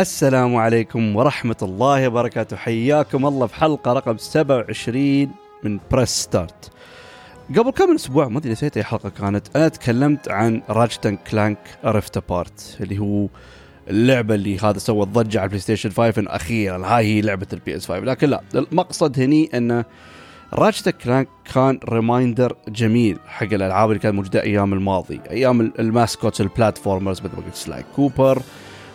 السلام عليكم ورحمة الله وبركاته. حياكم الله في حلقة رقم 27 من Press Start قبل كم من أسبوع ما أدري نسيت اي حلقة كانت أنا تكلمت عن Ratchet and Clank Rift Apart اللي هو اللعبة اللي هذا سوى ضجه على البلاي ستيشن 5 انه أخيرا هاي هي لعبة ال PS 5 لكن لا المقصد هني انه Ratchet and Clank كان reminder جميل حق الألعاب اللي كانت موجودة أيام الماضي أيام ال mascots ال platformers مثل ما قلت Sly Cooper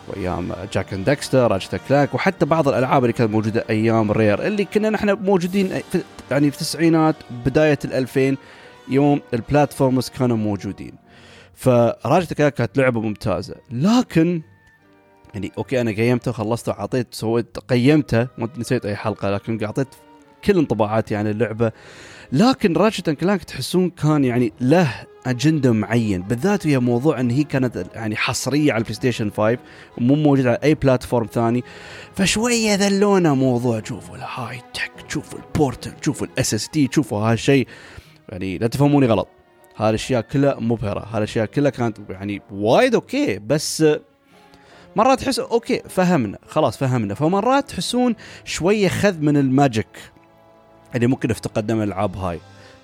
وأيام Jak and Daxter Ratchet and Clank وحتى بعض الألعاب اللي كانت موجودة أيام Rare اللي كنا نحن موجودين في يعني في التسعينات بداية ال2000 يوم ال platformers كانوا موجودين. ف Ratchet and Clank كانت لعبة ممتازة. لكن يعني okay أنا قيمته وخلصته وعطيت سويت قيمته ما نسيت أي حلقة لكن أعطيت كل انطباعاتي عن اللعبة. لكن Ratchet and Clank تحسون كان يعني له أجندة معين بالذات ويا موضوع إن هي كانت يعني حصرية على البلاي ستيشن 5 ومو موجودة على أي platform ثاني. فشوية ذلونا موضوع شوفوا ال high tech شوفوا ال portal شوفوا ال SSD شوفوا هالشيء. يعني لا تفهموني غلط. هالأشياء كلها مبهرة هالأشياء كلها كانت يعني وايد okay بس مرات تحس okay فهمنا خلاص فهمنا. فمرات تحسون شوية خذ من ال magic اللي ممكن افتقدنا من الألعاب هاي.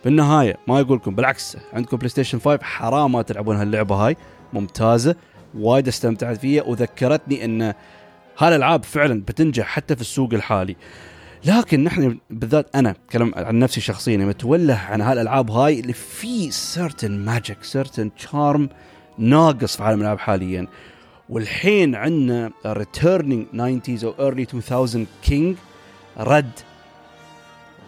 بالنهاية ما أقول لكم بالعكس عندكم بلاي ستيشن 5 حرام ما تلعبون هاللعبة هاي. ممتازة وايد استمتعت فيها وذكرتني إن هالألعاب فعلا بتنجح حتى في السوق الحالي. لكن نحن بالذات أنا اتكلم عن نفسي شخصيا متوله عن هالألعاب هاي اللي في certain magic certain charm ناقص في عالم الألعاب حاليا. والحين عندنا returning 90s أو early 2000 king رد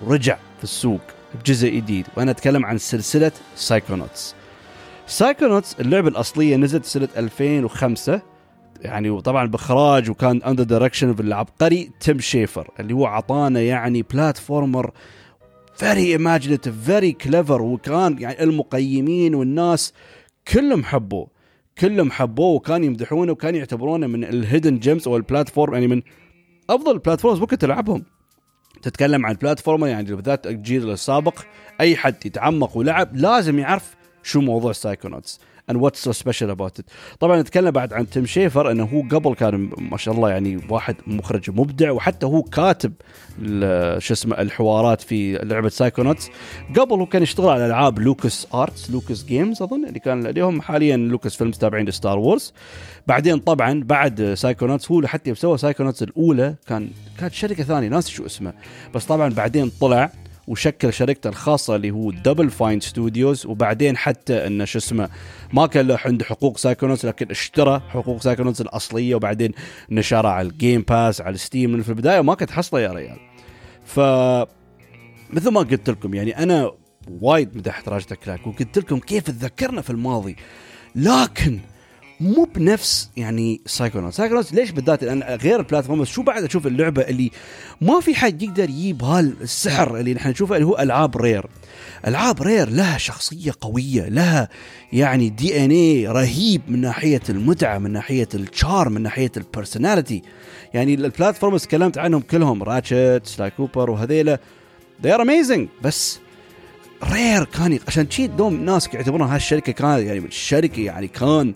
رجع في السوق. بجزء جديد. وأنا أتكلم عن سلسلة Psychonauts Psychonauts اللعبة الأصلية نزلت سنة 2005 يعني وطبعا بإخراج وكان under direction العبقري تيم شيفر اللي هو عطانا يعني platformer very imaginative very clever وكان يعني المقيمين والناس كلهم حبوه. كلهم حبوه وكانوا يمدحونه وكانوا يعتبرونه من ال hidden gems أو ال platform يعني من أفضل ال platformers ممكن تلعبهم. تتكلم عن platform يعني بالذات الجيل السابق أي حد يتعمق ولعب لازم يعرف شو موضوع Psychonauts and what's so special about it. طبعا نتكلم بعد عن تيم شيفر إنه هو قبل كان ما شاء الله يعني واحد مخرج مبدع وحتى هو كاتب شو اسمه الحوارات في لعبة Psychonauts قبل هو كان يشتغل على ألعاب LucasArts Lucas Games أظن اللي كان اليوم حاليا Lucasfilm تابعين ل Star Wars بعدين طبعا بعد Psychonauts هو حتى سوى Psychonauts الأولى كان كانت شركة ثانية ناسي شو اسمها بس طبعا بعدين طلع وشكل شركته الخاصة اللي هو Double Fine Studios وبعدين حتى إنه شو اسمه ما كان له عنده حقوق Psychonauts لكن اشترى حقوق Psychonauts الأصلية وبعدين نشرها على ال Game Pass على ال Steam من في البداية ما كانت حصله يا ريال. ف مثل ما قلت لكم يعني أنا وايد مدحت Ratchet and Clank وقلت لكم كيف تذكرنا في الماضي. لكن مو بنفس يعني Psychonauts Psychonauts ليش بالذات لأن غير ال platform شو بعد أشوف اللعبة اللي ما في حد يقدر يجيب هالسحر اللي نحن نشوفه اللي هو ألعاب Rare ألعاب Rare لها شخصية قوية لها يعني DNA رهيب من ناحية المتعة من ناحية ال charm من ناحية ال personality يعني ال platformers تكلمت عنهم كلهم Ratchet Sly Cooper وهذيلا they are amazing. بس Rare كان عشان شي دوم ناس يعتبرون هالشركة كانت يعني الشركة يعني كان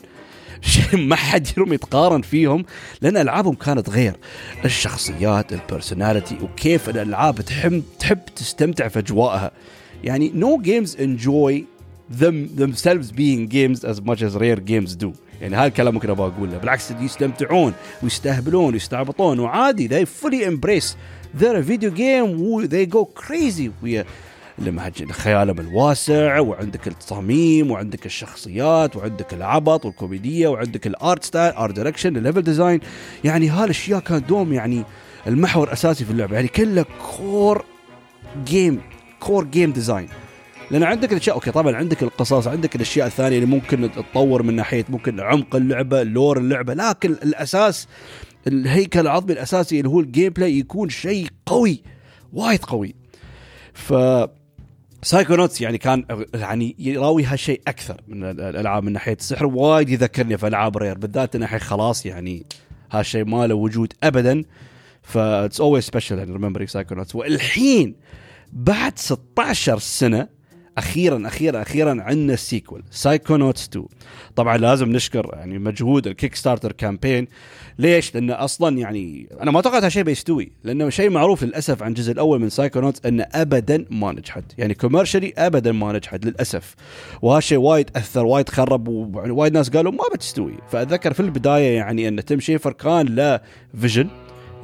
ما حد يروم يتقارن فيهم لأن ألعابهم كانت غير الشخصيات ال personality وكيف الألعاب تحب تحب تستمتع في أجواءها. يعني no games enjoy them themselves being games as much as Rare games do. يعني هذا الكلام ممكن أبغى أقوله. بالعكس يستمتعون ويستهبلون ويستعبطون وعادي they fully embrace their video game. They go crazy. ويا خيالهم الواسع وعندك التصاميم وعندك الشخصيات وعندك العبط والكوميديا وعندك ال art style art direction ال level design يعني هالأشياء كانت دوم يعني المحور الأساسي في اللعبة. يعني كله core game core game design لأن عندك الأشياء أوكي طبعا عندك القصص عندك الأشياء الثانية اللي ممكن تتطور من ناحية ممكن عمق اللعبة lore اللعبة لكن الأساس الهيكل العظمي الأساسي اللي هو ال gameplay يكون شيء قوي وايد قوي. ف Psychonauts يعني كان يعني يراوي هالشيء أكثر من الألعاب من ناحية السحر وايد يذكرني في ألعاب Rare بالذات ناحيه خلاص يعني هالشيء ما له وجود ابدا. ف it's always special يعني remembering Psychonauts والحين بعد 16 سنة أخيرا أخيرا أخيرا عندنا ال sequel Psychonauts 2 طبعا لازم نشكر يعني مجهود ال Kickstarter campaign ليش؟ لأن أصلا يعني أنا ما توقعت هالشيء بيستوي لأنه شيء معروف للأسف عن الجزء الأول من Psychonauts إنه ابدا ما نجحت. يعني commercially ابدا ما نجحت للأسف. وهالشيء وايد أثر وايد خرب ووايد ناس قالوا ما بتستوي. فأتذكر في البداية يعني إن Tim Schafer كان له vision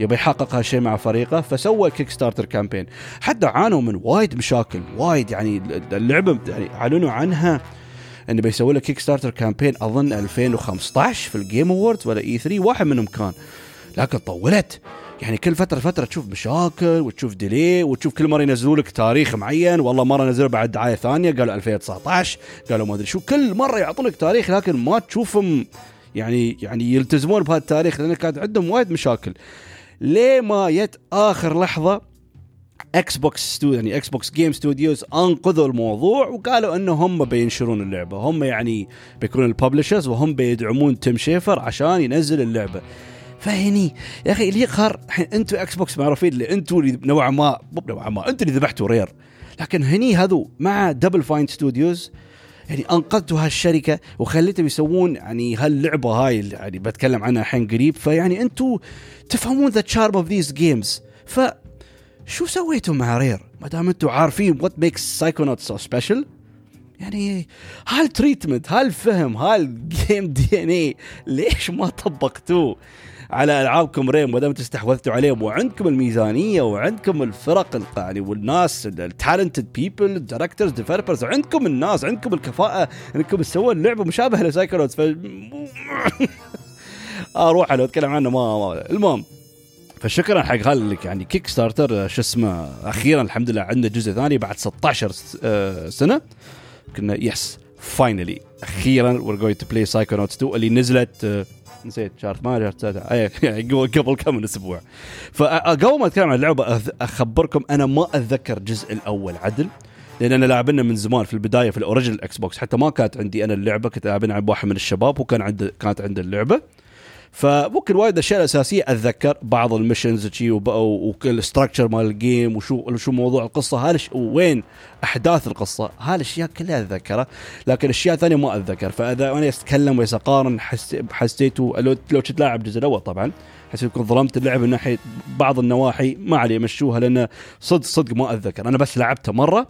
يبي يحقق هالشيء مع فريقه فسوى Kickstarter campaign حتى عانوا من وايد مشاكل وايد يعني اللعبة يعني أعلنوا عنها إنه بيسوي له Kickstarter campaign اظن 2015 في ال Game Awards ولا E3 واحد منهم كان. لكن طولت. يعني كل فترة فترة تشوف مشاكل وتشوف delay وتشوف كل مرة ينزلوا لك تاريخ معين والله مرة نزلوا بعد دعاية ثانية قالوا 2019 قالوا ما أدري شو. كل مرة يعطونك تاريخ لكن ما تشوفهم يعني يعني يلتزمون بهذا التاريخ لأن كانت عندهم وايد مشاكل. لين ما جت آخر لحظة Xbox Studio يعني Xbox Game Studios أنقذوا الموضوع وقالوا إنه هم بينشرون اللعبة. هم يعني بيكونوا ال publishers وهم بيدعمون Tim Schafer عشان ينزل اللعبة. فهني يا أخي اللي يقهر الحين أنتم Xbox معروفين اللي أنتم اللي نوعا ما مو نوعا ما أنتم اللي ذبحتوا Rare لكن هني هذو مع Double Fine Studios يعني انقذتوا هالشركه وخليتهم يسوون يعني هاللعبة هاي اللي يعني بتكلم عنها الحين قريب. فيعني أنتم تفهمون the charm of these games ف شو سويتوا مع Rare؟ ما دام أنتم عارفين what makes Psychonauts so special يعني هال treatment هالفهم هال game DNA ليش ما طبقتوه؟ على ألعابكم Rare ما دام استحوذتوا عليهم وعندكم الميزانية وعندكم الفرق يعني والناس ال talented people ال directors developers عندكم الناس عندكم الكفاءة انكم تسوون لعبة مشابهة ل Psychonauts ف أروح لو أتكلم عنه ما, ما المهم فشكرا حق هالك يعني Kickstarter شو اسمه أخيرا الحمد لله عندنا جزء ثاني بعد 16 آه، سنة. كنا yes finally أخيرا we're going to play Psychonauts 2 اللي نزلت آه، نسيت شهر 8 شهر 9 يعني قبل كم من أسبوع. فقبل ما أتكلم عن اللعبة أخبركم أنا ما أتذكر الجزء الأول عدل لأن أنا لاعبنا من زمان في البداية في ال original Xbox. حتى ما كانت عندي أنا اللعبة كنت لاعبنا عند واحد من الشباب وكان عنده كانت عنده اللعبة. فممكن وايد الاشياء الأساسية. أتذكر بعض ال missions شي وال structure مال ال game وشو شو موضوع القصة. هالش وين أحداث القصة. هالاشياء كلها أتذكرها لكن أشياء ثانية ما أتذكر. فإذا أنا أتكلم واقارن حسيته لو لو كنت لاعب الجزء الأول طبعا حسيت كنت ظلمت اللعب من ناحية بعض النواحي ما علي مشوها لأن صدق صدق ما أتذكر. أنا بس لعبته مرة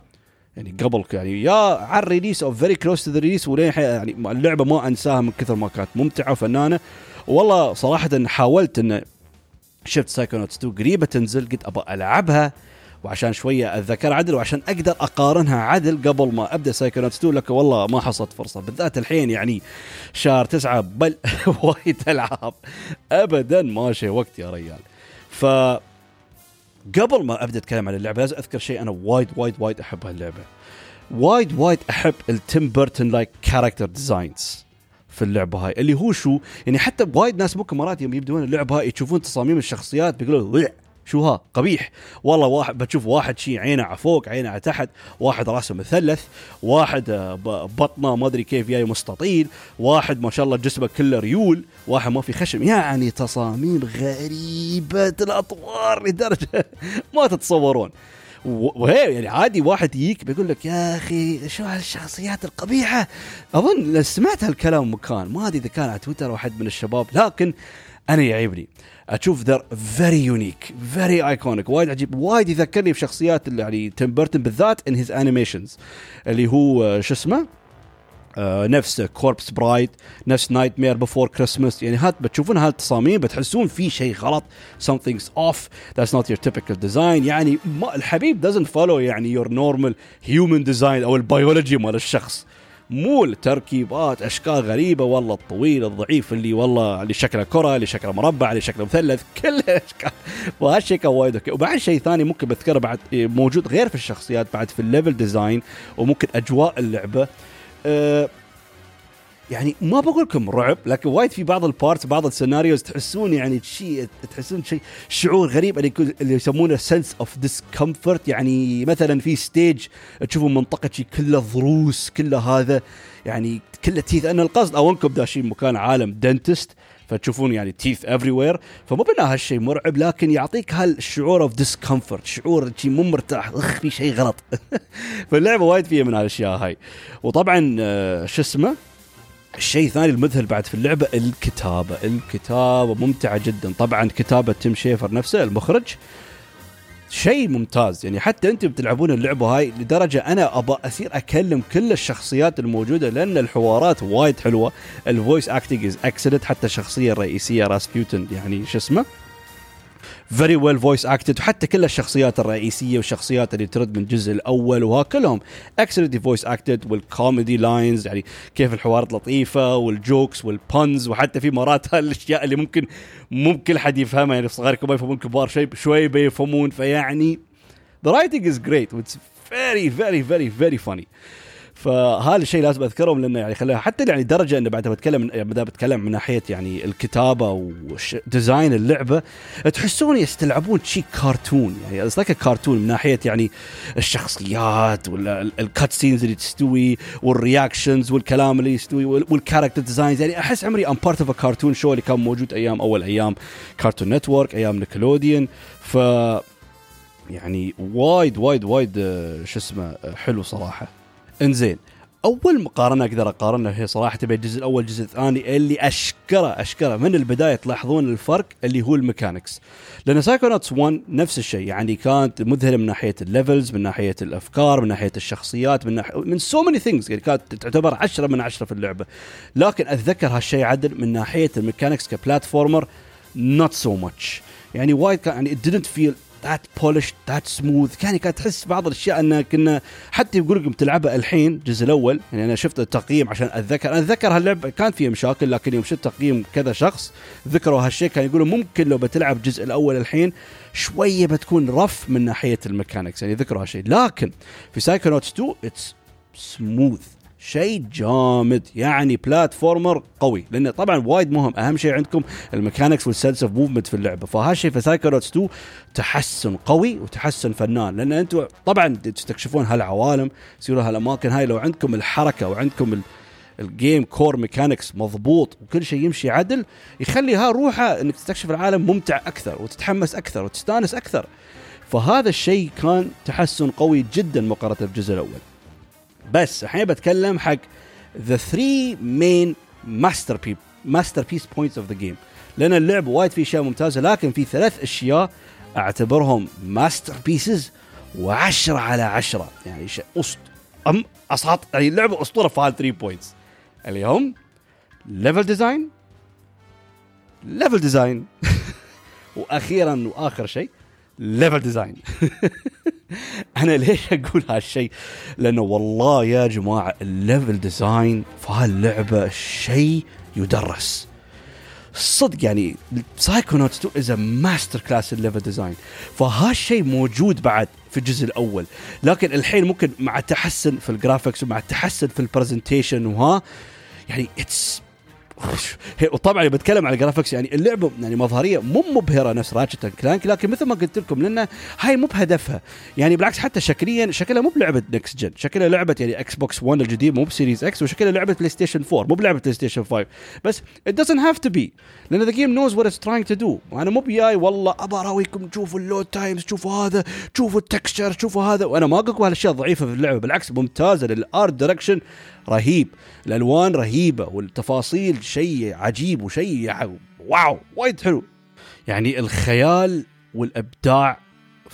يعني قبل يعني يا على ال release أو very close to the release يعني اللعبة ما أنساها من كثر ما كانت ممتعة وفنانة. والله صراحة حاولت إن شفت Psychonauts 2 قريبة تنزل قلت أبغى ألعبها وعشان شوية أتذكر عدل وعشان أقدر أقارنها عدل قبل ما أبدأ Psychonauts 2 لك والله ما حصلت فرصة. بالذات الحين يعني شهر تسعة بل وايد ألعاب. ابدا ماشي وقت يا ريال. ف قبل ما أبدأ أتكلم عن اللعبة لازم أذكر شيء أنا وايد وايد وايد أحب هاللعبة. وايد وايد أحب ال Tim Burton like character designs في اللعبة هاي اللي هو شو؟ يعني حتى وايد ناس ممكن مرات يوم يبدون اللعبة هاي يشوفون تصاميم الشخصيات بيقولوا شو ها؟ قبيح. والله واحد بتشوف واحد شي عينه على فوق عينه على تحت واحد راسه مثلث واحد آه، بطنه ما أدري كيف جاي مستطيل واحد ما شاء الله جسمه كله ريول واحد ما في خشم. يعني تصاميم غريبة الأطوار لدرجة ما تتصورون. وهي يعني عادي واحد يجيك بيقول لك يا أخي شو هالشخصيات القبيحة؟ أظن سمعت هالكلام مكان ما أدري إذا كان على تويتر أو حد من الشباب لكن أنا يعيبني. أشوف they're very unique very iconic وايد عجيب. وايد يذكرني بشخصيات اللي يعني Tim Burton بالذات in his animations اللي هو شو اسمه؟ نفس Corpse Bride نفس Nightmare Before Christmas يعني هات بتشوفون هالتصاميم بتحسون في شيء غلط. something's off. that's not your typical design. يعني ما الحبيب doesn't follow يعني your normal human design أو البيولوجي مال الشخص. مو التركيبات أشكال غريبة. والله الطويل الضعيف اللي والله اللي شكله كرة اللي شكله مربع اللي شكله مثلث كل الأشكال. وهالشيء كان وايد أوكي وبعد شيء ثاني ممكن بذكره بعد موجود غير في الشخصيات بعد في ال level design وممكن أجواء اللعبة أه يعني ما بقول لكم رعب لكن وايد في بعض ال parts بعض ال scenarios تحسون يعني شيء تحسون شيء شعور غريب اللي, يسمونه sense of discomfort يعني مثلا في stage تشوفون منطقة شيء كله ضروس كله هذا يعني كله teeth أن القصد أو أنكم داشين مكان عالم dentist فتشوفون يعني teeth everywhere فمو بانه هالشيء مرعب لكن يعطيك هالشعور of discomfort شعور مو مرتاح. أخ في شيء غلط. فاللعبة وايد فيها من هالأشياء هاي. وطبعا آه، شو اسمه؟ الشيء الثاني المذهل بعد في اللعبة الكتابة. الكتابة ممتعة جدا. طبعا كتابة تيم شيفر نفسه المخرج. شيء ممتاز. يعني حتى أنتم بتلعبون اللعبة هاي لدرجة أنا ابى اصير أكلم كل الشخصيات الموجودة لأن الحوارات وايد حلوة. ال voice acting is excellent حتى الشخصيه الرئيسية راس بيوتن يعني شو اسمه؟ very well voice acted وحتى كل الشخصيات الرئيسية والشخصيات اللي ترد من الجزء الأول وها كلهم excellently voice acted وال comedy lines يعني كيف الحوارات لطيفة وال jokes وال puns وحتى في مرات هالأشياء اللي ممكن ممكن حد يفهمها يعني صغار ما يفهمون كبار شيء شوي بيفهمون فيعني the writing is great it's very very very very funny. فهذا الشيء لازم أذكرهم لأنه يعني خليها حتى يعني درجة إنه بعد بتكلم بعد بتكلم من ناحية يعني الكتابة و design اللعبة تحسون يستلعبون شيء كرتون يعني it's like cartoon من ناحية يعني الشخصيات وال cutscenes اللي تستوي وال reactions والكلام اللي يستوي وال character designs يعني أحس عمري I'm part of cartoon شو اللي كان موجود أيام أول أيام كارتون نتورك أيام نيكلوديان ف يعني وايد وايد وايد آه، شو اسمه آه، حلو صراحة. انزين. أول مقارنة أقدر أقارنها هي صراحة بين الجزء الأول والجزء الثاني اللي أشكره أشكره. من البداية تلاحظون الفرق اللي هو ال mechanics. لأن سايكونوتس 1 نفس الشيء يعني كانت مذهلة من ناحية ال levels من ناحية الأفكار من ناحية الشخصيات من ناحية من so many things يعني كانت تعتبر 10 من 10 في اللعبة. لكن أتذكر هالشيء عدل من ناحية ال mechanics ك platformer not so much يعني وايد كان يعني it didn't feel that polished that smooth يعني كانت تحس بعض الأشياء انه كنا حتى يقول لكم تلعبها الحين الجزء الأول يعني أنا شفت التقييم عشان أتذكر. أنا أتذكر هاللعبة كان فيها مشاكل لكن يوم شفت تقييم كذا شخص ذكروا هالشيء كانوا يقولوا ممكن لو بتلعب الجزء الأول الحين شوية بتكون rough من ناحية ال mechanics يعني ذكروا هالشيء. لكن في سايكونوتس 2 it's smooth شيء جامد. يعني platformer قوي لأن طبعا وايد مهم. أهم شيء عندكم ال mechanics وال sense of movement في اللعبة. فهالشيء في سايكونوتس 2 تحسن قوي وتحسن فنان لأن أنتم طبعا تستكشفون هالعوالم تصيرون هالأماكن هاي. لو عندكم الحركة وعندكم ال game core mechanics مضبوط وكل شيء يمشي عدل يخلي ها روحه إنك تستكشف العالم ممتع أكثر وتتحمس أكثر وتستانس أكثر. فهذا الشيء كان تحسن قوي جدا مقارنة بالجزء الأول. بس الحين بتكلم حق the three main master p- masterpiece points of the game لأن اللعب وايد فيه أشياء ممتازة لكن في ثلاث أشياء أعتبرهم masterpieces وعشرة على عشرة. يعني شيء أسط... أم أساط يعني اللعبة أسطورة في هال 3 points اللي هم level design level design وأخيرا وآخر شيء level design أنا ليش أقول هالشيء؟ لأنه والله يا جماعة ال level design في هاللعبة شيء يدرس. صدق يعني سايكونوتس 2 is masterclass ال level design فهالشيء موجود بعد في الجزء الأول. لكن الحين ممكن مع التحسن في ال graphics ومع التحسن في ال presentation وها يعني it's وطبعا بتكلم على ال graphics يعني اللعبة يعني مظهرية مو مبهرة نفس راتشت كلانك لكن مثل ما قلت لكم لأن هاي مو بهدفها. يعني بالعكس حتى شكليا شكلها مو بلعبة next gen شكلها لعبة يعني إكس بوكس 1 الجديد مو بسيريز إكس وشكلها لعبة بلاي ستيشن 4 مو بلعبة بلاي ستيشن 5 بس it doesn't have to be لأن the game knows what it's trying to do وأنا مو بياي والله ابى اراويكم تشوفوا ال load times تشوفوا هذا تشوفوا ال texture تشوفوا هذا. وأنا ما أقول هالأشياء ضعيفة في اللعبة بالعكس ممتازة ال art direction رهيب. الألوان رهيبة والتفاصيل شيء عجيب وشيء واو وايد حلو. يعني الخيال والإبداع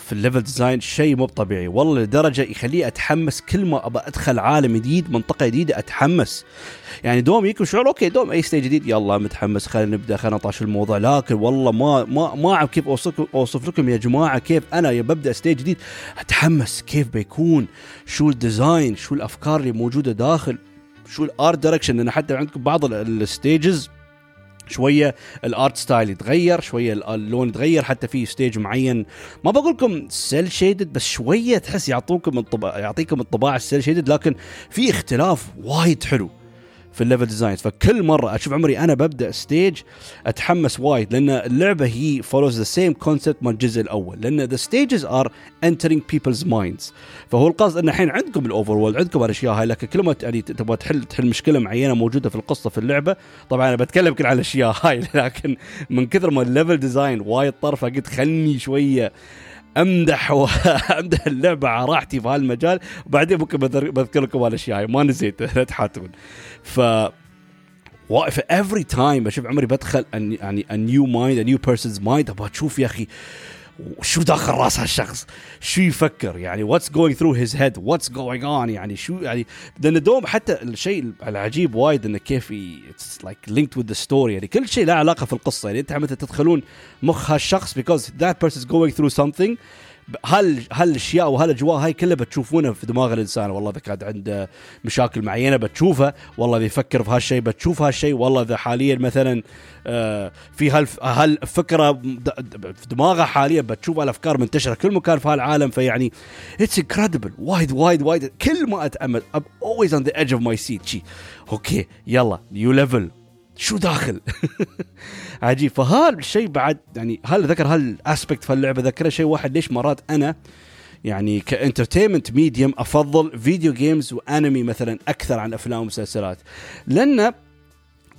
في ال level design شيء مو طبيعي. والله لدرجة يخليه أتحمس كل ما ابى أدخل عالم جديد منطقة جديدة أتحمس. يعني دوم يجيكم شعور okay دوم أي stage جديد يلا متحمس خلينا نبدأ خلينا نطاش الموضوع. لكن والله ما ما ما أعرف كيف أوصف أوصف لكم يا جماعة كيف أنا ببدأ stage جديد أتحمس كيف بيكون شو ال design شو الأفكار اللي موجودة داخل شو ال art direction لأن حتى عندكم بعض ال stages شوية ال art style يتغير شوية اللون يتغير حتى في stage معين. ما بقول لكم cel shaded بس شوية تحس يعطوكم الطباع يعطيكم الطباع ال cel shaded لكن في اختلاف وايد حلو. في ال level design فكل مرة أشوف عمري أنا ببدأ stage أتحمس وايد لأن اللعبة هي follows the same concept من الجزء الأول لأن the stages are entering people's minds فهو القصد إن الحين عندكم ال overworld عندكم الاشياء هاي لكن كل ما يعني تبغى تحل تحل مشكلة معينة موجودة في القصة في اللعبة طبعا أنا بتكلم كل على الأشياء هاي لكن من كثر ما ال level design وايد طرفه قلت خلني شوية أمدح وامدح اللعبة على راحتي في هالمجال. وبعدين ممكن بذكر لكم هالأشياء ما نسيت لا تحاتون. ف every time أشوف عمري بدخل يعني a new mind a new person's mind. أبغى أشوف يا أخي شو داخل راس هالشخص؟ شو يفكر؟ يعني what's going through his head what's going on يعني شو يعني؟ لأن دوم حتى الشيء العجيب وايد إنه كيف it's like linked with the story يعني كل شيء له علاقة في القصة. يعني أنت مثلا تدخلون مخ هالشخص because that person is going through something هل هالاشياء وهالاجواء هاي كلها بتشوفونها في دماغ الإنسان؟ والله إذا كان عنده مشاكل معينة بتشوفها والله إذا يفكر في هالشيء بتشوف هالشيء والله إذا حاليا مثلا آه، في هالفكره في دماغه حاليا بتشوف الافكار منتشرة كل مكان في هالعالم فيعني it's incredible وايد وايد وايد كل ما أتأمل I'm always on the edge of my seat okay يلا new level شو داخل؟ عجيب. فهذا الشيء بعد يعني هل ذكر هال aspect في اللعبة؟ ذكر شيء واحد. ليش مرات أنا يعني ك entertainment medium أفضل video games و anime مثلا أكثر عن أفلام ومسلسلات؟ لأن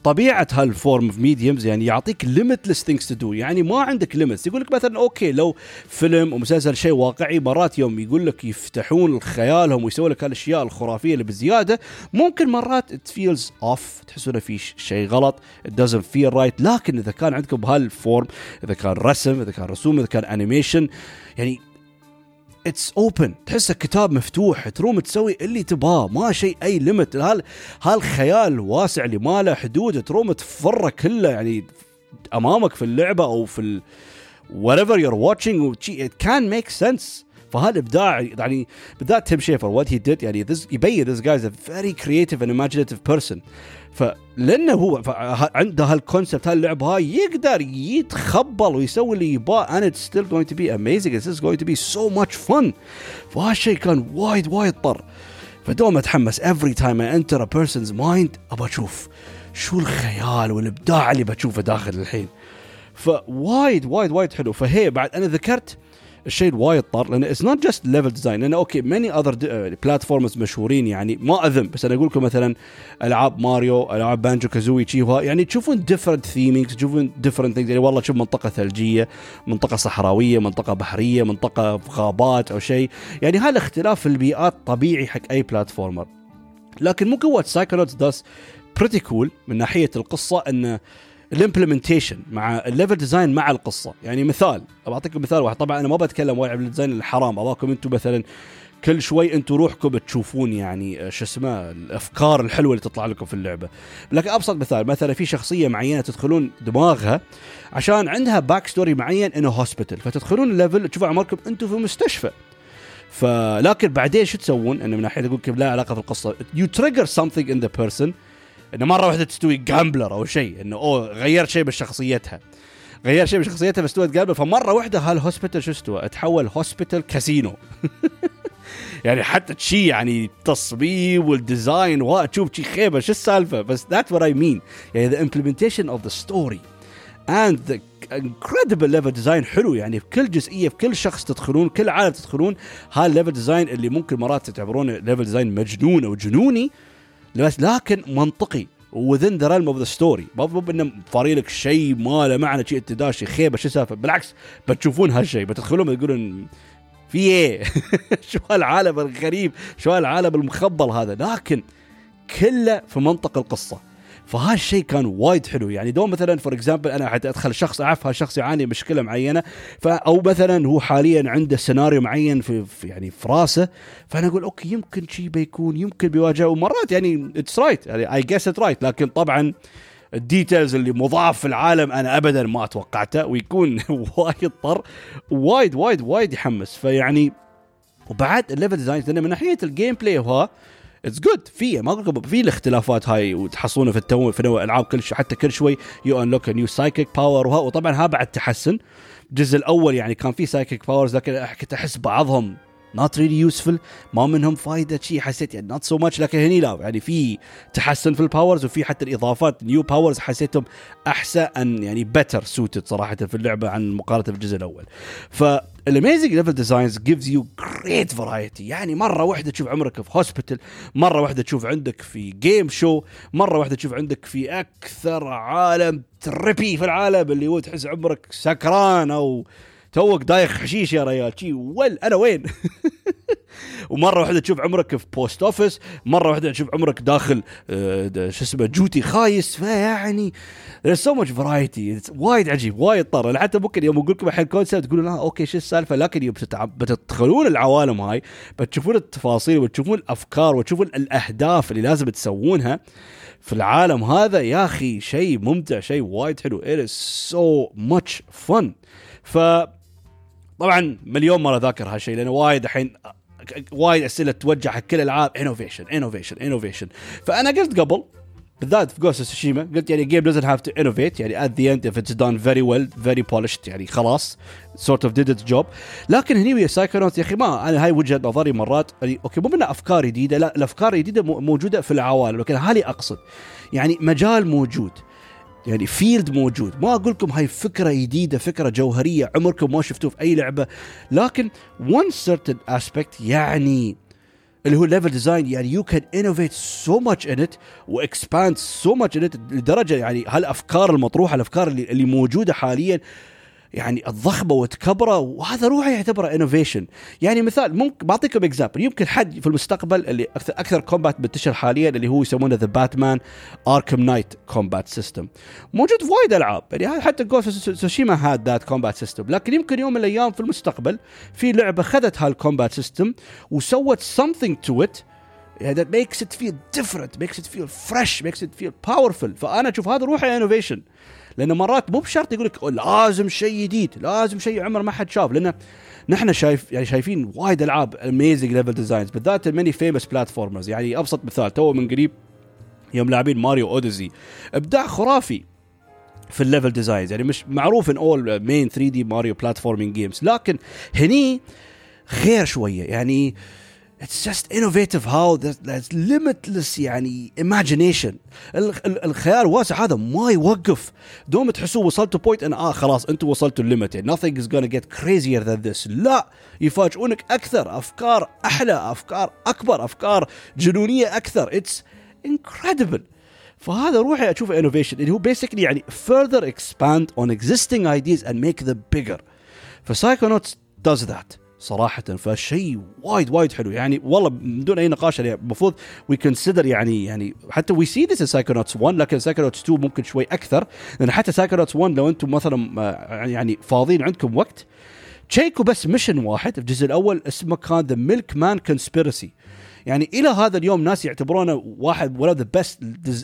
طبيعة هال form of mediums يعني يعطيك limitless things to do يعني ما عندك limits يقول لك مثلا okay لو فيلم ومسلسل شيء واقعي مرات يوم يقول لك يفتحون خيالهم ويسوي لك هالأشياء الخرافية اللي بزيادة ممكن مرات it feels off تحسون في شيء غلط it doesn't feel right. لكن إذا كان عندكم بهال form إذا كان رسم إذا كان رسوم إذا كان animation يعني it's open تحسه كتاب مفتوح. تروم تسوي اللي تبغاه. ما شيء أي limit هال هالخيال واسع اللي ما له حدود. تروم تطرق كله. يعني أمامك في اللعبة أو في ال whatever you're watching. it can make sense. فهذا إبداع. يعني بالذات تيم شيفر what he did يعني this يبين this guy is a very creative and imaginative person. فلأنه هو عنده هال concept هاللعب هاي يقدر يتخبل ويسوي اللي يباه and it's still going to be amazing is going to be so much fun. فهالشيء كان وايد وايد طر. فدوم أتحمس every time I enter a person's mind أبى أشوف شو الخيال والإبداع اللي بشوفه داخل الحين. فوايد وايد وايد حلو. فهي بعد أنا ذكرت الشيء الوايد طار لأن it's not just level design لأن okay many other platforms مشهورين يعني ما أذم بس أنا أقول لكم مثلا ألعاب ماريو ألعاب بانجو كازوي تشيفا يعني تشوفون different themings تشوفون different things يعني والله تشوف منطقة ثلجية منطقة صحراوية منطقة بحرية منطقة في غابات أو شيء. يعني هذا اختلاف البيئات طبيعي حق أي platformer لكن ممكن what سايكونوتس does pretty cool من ناحية القصة إنه ال implementation مع ال level design مع القصة. يعني مثال بعطيكم مثال واحد. طبعا أنا ما بتكلم وايد عن ال design الحرام. أبغاكم أنتم مثلا كل شوي أنتم روحكم تشوفون يعني آه، شو اسمه الأفكار الحلوة اللي تطلع لكم في اللعبة. لكن أبسط مثال مثلا في شخصية معينة تدخلون دماغها عشان عندها backstory معين انه hospital فتدخلون ال level تشوفوا عمركم أنتم في مستشفى. فلكن بعدين شو تسوون؟ انه من ناحية أقول لا علاقة في القصة. you trigger something in the person إنه مرة واحدة تستوي gambler أو شيء إنه oh غيرت شيء بشخصيتها. غير شيء بشخصيتها فاستوت gambler فمرة واحدة هال hospital شو استوى؟ تحول hospital casino يعني حتى شيء يعني التصميم وال design وتشوف شيء خيبة شو السالفة؟ بس that what I mean يعني the implementation of the story and the incredible level design حلو. يعني في كل جزئية في كل شخص تدخلون كل عالم تدخلون هال level design اللي ممكن مرات تعتبرونه level design مجنون أو جنوني بس لكن منطقي. within the realm of the story ما انه فار لك شيء ما له معنى شيء انت خيبة شو السالفه بالعكس بتشوفون هالشيء. بتدخلون بتقولون في إيه؟ شو هالعالم الغريب؟ شو هالعالم المخبل هذا؟ لكن كله في منطق القصة. فهالشيء كان وايد حلو. يعني دوم مثلا for example أنا حتى أدخل شخص أعرف هالشخص يعاني مشكلة معينة أو مثلا هو حاليا عنده سيناريو معين في, في يعني في راسه فأنا أقول okay يمكن شيء بيكون يمكن بيواجهه. ومرات يعني it's right I guess it right لكن طبعا ال details اللي مضاف في العالم أنا ابدا ما توقعته ويكون وايد طر وايد وايد وايد يحمس. فيعني وبعد ال level design من ناحية ال gameplay وها it's good في أقول في الاختلافات هاي وتحصلونه في التو في نوع العاب كل شيء حتى كل شوي you unlock new psychic power وطبعا ها بعد تحسن. الجزء الأول يعني كان في psychic powers لكن كنت أحس بعضهم not really useful ما منهم فايدة شيء حسيت يعني not so much لكن هني لا يعني في تحسن في ال powers وفي حتى الإضافات new powers حسيتهم أحسن يعني better suited صراحة في اللعبة عن مقارنة بالجزء الأول. ف ال amazing level designs gives you great variety يعني مرة واحدة تشوف عمرك في hospital مرة واحدة تشوف عندك في game show مرة واحدة تشوف عندك في أكثر عالم trippy في العالم اللي هو تحس عمرك سكران أو توك دايخ حشيش يا ريال. شي ول أنا وين؟ ومرة واحدة تشوف عمرك في post office مرة واحدة تشوف عمرك داخل آه، شو اسمه جوتي خايس فيعني there's so much variety. وايد عجيب وايد طر حتى ممكن يوم أقول لكم الحين concept تقولون لا okay شو السالفة؟ لكن يوم بتدخلون العوالم هاي بتشوفون التفاصيل وتشوفون الأفكار وتشوفون الأهداف اللي لازم تسوونها في العالم هذا يا أخي شيء ممتع شيء وايد حلو. It is so much fun. ف طبعا مليون مرة ذاكر هالشيء لأنه وايد الحين وايد أسئلة توجه حق كل الألعاب. innovation innovation innovation فأنا قلت قبل بالذات في Ghost of Tsushima قلت يعني game doesn't have to innovate يعني at the end if it's done very well very polished يعني خلاص it did its job. لكن هني ويا Psychonauts يا أخي ما أنا هاي وجهة نظري مرات يعني okay مو منها أفكار جديدة لا الأفكار الجديدة موجودة في العوالم لكن هالي أقصد. يعني مجال موجود. يعني field موجود. ما أقول لكم هاي فكرة جديدة فكرة جوهرية عمركم ما شفتوه في أي لعبة. لكن one certain aspect يعني اللي هو ال level design يعني you can innovate so much in it و expand so much in it لدرجة يعني هالأفكار المطروحة الأفكار اللي, اللي موجودة حاليا يعني الضخمة وتكبره وهذا روحه يعتبره innovation يعني مثال ممكن بعطيكم example يمكن حد في المستقبل اللي أكثر أكثر combat منتشر حاليا اللي هو يسمونه the Batman Arkham Knight combat system موجود في وايد ألعاب. يعني حتى Ghost of Tsushima had that combat system لكن يمكن يوم من الأيام في المستقبل في لعبة خذت هال combat system وسوت something to it. يعني that makes it feel different makes it feel fresh makes it feel powerful. فأنا أشوف هذا روحه innovation لأنه مرات مو بشرط يقول لك لازم شيء جديد لازم شيء عمر ما حد شاف لأنه نحن شايف يعني شايفين وايد ألعاب amazing level designs بالذات ال many famous platformers يعني أبسط مثال تو من قريب يوم لاعبين Mario Odyssey إبداع خرافي في ال level designs يعني مش معروف إن اول main 3D Mario platforming games لكن هني غير شوية يعني It's just innovative how there's limitless يعني imagination الخيال واسع هذا ما يوقف دوم تحسوا وصلتوا بوينت ان اه خلاص انتم وصلتوا الليمت يعني nothing is gonna get crazier than this لا يفاجئونك اكثر افكار احلى افكار اكبر افكار جنونيه اكثر it's incredible فهذا روحي اشوفه innovation اللي هو basically يعني further expand on existing ideas and make them bigger فسايكونوتس does that صراحة فشيء وايد وايد حلو. يعني والله من دون أي نقاش يعني المفروض we consider يعني يعني حتى we see this Psychonauts 1 لكن Psychonauts 2 ممكن شوي أكثر. لأن حتى Psychonauts 1 لو أنتم مثلا آه، يعني فاضيين عندكم وقت check وا بس mission واحد في الجزء الأول اسمه كان The Milkman Conspiracy يعني إلى هذا اليوم ناس يعتبرونه واحد of the best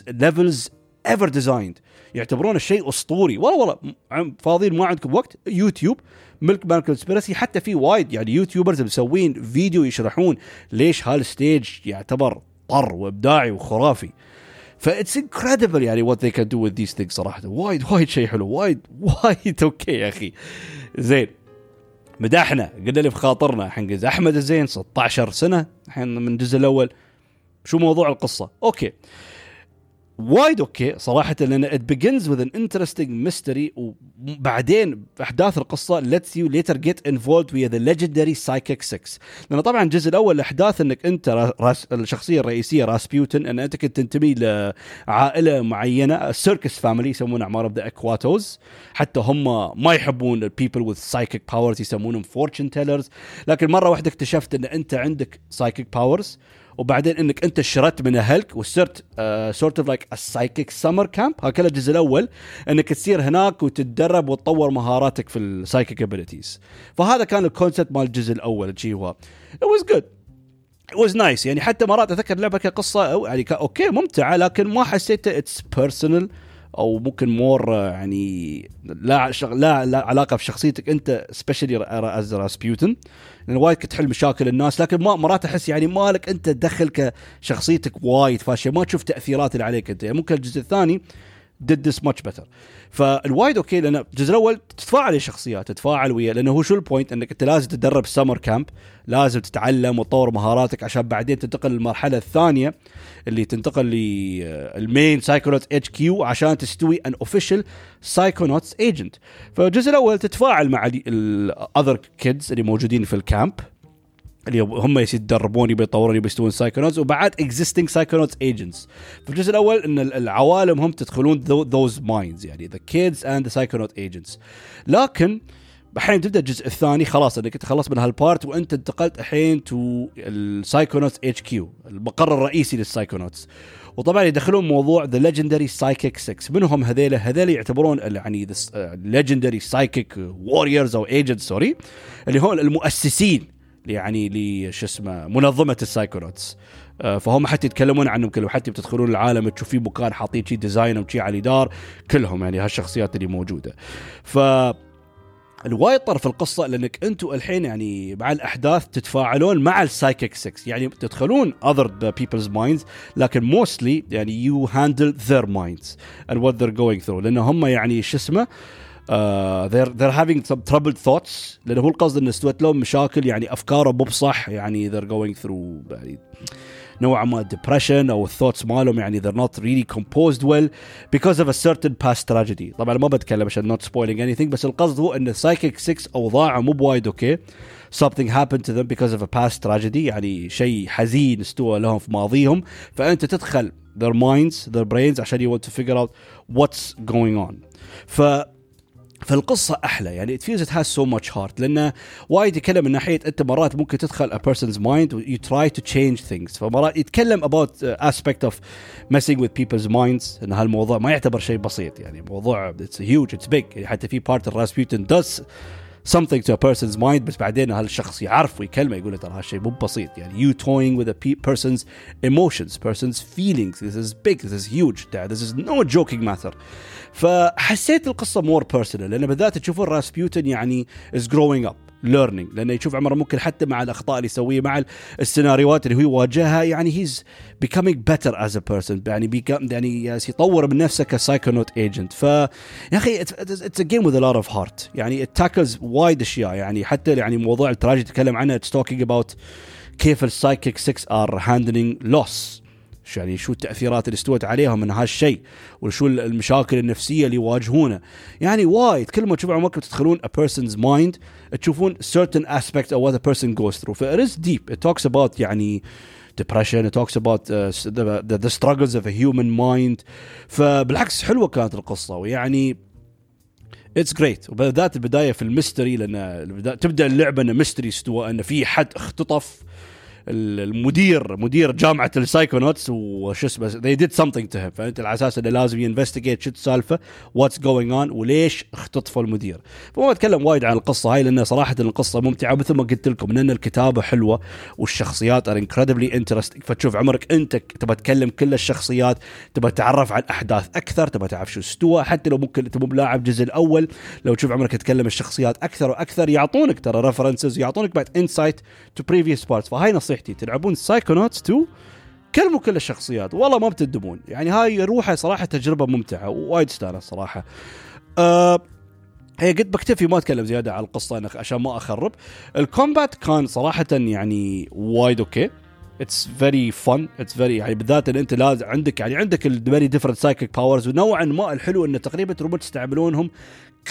levels ever designed يعتبرونه شيء أسطوري. والله والله فاضيين ما عندكم وقت. YouTube Milkman Conspiracy حتى في وايد يعني YouTubers مسوين فيديو يشرحون ليش هال stage يعتبر طر وإبداعي وخرافي. That's incredible يعني what they can do with these things صراحة. وايد وايد شيء حلو. وايد وايد okay يا أخي. زين مدحنا قلنا اللي بخاطرنا حنقز أحمد الزين 16 سنة الحين من الجزء الأول. شو موضوع القصة؟ okay. وايد okay. صراحة لأن it begins with an interesting mystery وبعدين أحداث القصة lets you later get involved ويا the legendary Psychic 6 لأن طبعا الجزء الأول الاحداث إنك أنت راس الشخصية الرئيسية راسبيوتن إن أنت كنت تنتمي لعائلة معينة circus family يسمونها عماره the Aquatos حتى هم ما يحبون ال people with psychic powers يسمونهم fortune tellers لكن مرة واحدة اكتشفت إن أنت عندك psychic powers وبعدين إنك أنت شردت من أهلك وصرت sort of like psychic summer camp هكذا الجزء الأول إنك تصير هناك وتتدرب وتطور مهاراتك في ال psychic abilities فهذا كان ال concept مال الجزء الأول it was good. It was nice. يعني حتى مرات أتذكر اللعبه كقصة يعني okay ممتعة لكن ما حسيتها it's personal أو ممكن more يعني لا لا, لا علاقة في شخصيتك انت especially as راسبيوتن لأن وايد كنت تحل مشاكل الناس لكن ما مرات أحس يعني مالك أنت تدخل كشخصيتك وايد فاشية ما تشوف تأثيرات اللي عليك أنت. يعني ممكن الجزء الثاني did this much better. فالوايد okay لأن الجزء الأول تتفاعل الشخصيات تتفاعل ويا لأنه هو شو ال point إنك أنت لازم تتدرب summer camp لازم تتعلم وتطور مهاراتك عشان بعدين تنتقل للمرحلة الثانية اللي تنتقل لل main Psychonauts HQ عشان تستوي an official Psychonauts agent فالجزء الأول تتفاعل مع ال other kids اللي موجودين في ال camp اللي هم يتدربون يبي يطورون يبي يستوون Psychonauts وبعد existing Psychonauts agents في الجزء الأول إن العوالم هم تدخلون those minds يعني the kids and the Psychonaut agents لكن الحين تبدأ الجزء الثاني خلاص إنك أنت خلصت من هال part وأنت انتقلت الحين to ال Psychonauts HQ المقر الرئيسي لل Psychonauts وطبعا يدخلون موضوع the legendary Psychic 6 من هم هذيلا هذيلا يعتبرون يعني legendary psychic warriors أو agents sorry اللي هم المؤسسين. يعني لشو اسمه منظمة ال Psychonauts. آه، فهم حتى يتكلمون عنهم كلهم. حتى بتدخلون العالم تشوفين مكان حاطين شي design شي على اليدار كلهم يعني هالشخصيات اللي موجودة. ف الوايد طرف القصة لأنك أنتم الحين يعني مع الأحداث تتفاعلون مع ال Psychic 6 يعني تدخلون other people's minds لكن موستلي يعني you handle their minds and what they're going through. لأن هم يعني شو اسمه they're they're having some troubled thoughts لانه هو القصد انه استوت لهم مشاكل يعني افكاره مو بصح يعني they're going through يعني نوعا ما depression او الثوتس مالهم يعني they're not really composed well because of a certain past tragedy طبعا ما بتكلم عشان not spoiling anything بس القصد هو ان psychic 6 اوضاعه مو بوايد اوكي something happened to them because of a past tragedy يعني شيء حزين استوى لهم في ماضيهم فانت تدخل their minds their brains عشان you want to figure out what's going on ف فالقصة أحلى يعني it feels it has so much heart لأنه وايد يتكلم من ناحية أنت مرات ممكن تدخل a person's mind you try to change things فمرات يتكلم about uh, aspect of messing with people's minds أن هالموضوع ما يعتبر شيء بسيط يعني موضوع it's huge it's big يعني حتى في part Rasputin does something to a person's mind بس بعدين هالشخص يعرف ويكلمه يقول له ترى هالشيء مو بسيط. يعني you toying with a person's emotions person's feelings. This is big this is huge this is no joking matter. فحسيت القصة more personal لأن بالذات تشوفون راسبيوتن يعني is growing up learning لأنه يشوف عمره ممكن حتى مع الأخطاء اللي يسويها مع السيناريوهات اللي هو يواجهها. يعني he's becoming better as a person. يعني يعني يطور من نفسه ك Psychonaut agent ف yeah أخي it's a game a lot of heart. يعني tackles وايد أشياء. يعني حتى يعني موضوع التراجيدي تكلم عنه it's talking about كيف ال psychic 6 are handling loss يعني شو التأثيرات اللي استوت عليهم من هالشيء وشو المشاكل النفسية اللي يواجهونه. يعني وايد كل ما تشوفون عمركم تدخلون a person's mind تشوفون certain aspect of what a person goes through. ف it is deep. It talks about يعني depression it talks about uh, the, the, the struggles of a human mind. فبالعكس حلوة كانت القصة ويعني it's great وبالذات البداية في ال mystery لأن تبدأ اللعبة انه mystery استوى انه في حد اختطف. المدير مدير جامعة ال Psychonauts وش اسمه they did something to him. فأنت على أساس إنه لازم ي investigate شو السالفة what's going on وليش اختطفوا المدير. فما أتكلم وايد عن القصة هاي لأن صراحة القصة ممتعة مثل ما قلت لكم لأن الكتابة حلوة والشخصيات are incredibly interesting فتشوف عمرك أنت تبى تكلم كل الشخصيات تبى تعرف عن الاحداث أكثر تبى تعرف شو استوى. حتى لو ممكن انت مو بلاعب الجزء الأول لو تشوف عمرك تكلم الشخصيات أكثر وأكثر يعطونك ترى references يعطونك بعد insight to previous parts فهاي نصيحتي تلعبون Psychonauts 2 كلموا كل الشخصيات. والله ما بتندمون يعني هاي روحها صراحة تجربة ممتعة وايد استانس صراحة. أه هي قد بكتفي ما أتكلم زيادة على القصة عشان ما أخرب. ال combat كان صراحة يعني وايد okay. it's very fun it's very يعني بالذات إن أنت لازم عندك يعني عندك ال very different psychic powers ونوعا ما الحلو إنه تقريبا throughout تستعملونهم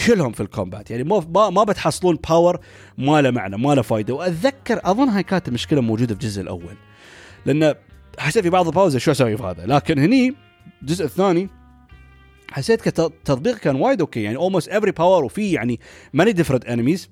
كلهم في ال combat. يعني ما ما بتحصلون power ما له معنى ما له فايدة. وأتذكر أظن هاي كانت المشكلة موجودة في الجزء الأول. لأن حسيت في بعض ال powers شو أسوي في هذا؟ لكن هني الجزء الثاني حسيت كتطبيق كان وايد okay. يعني almost every power وفي يعني many different enemies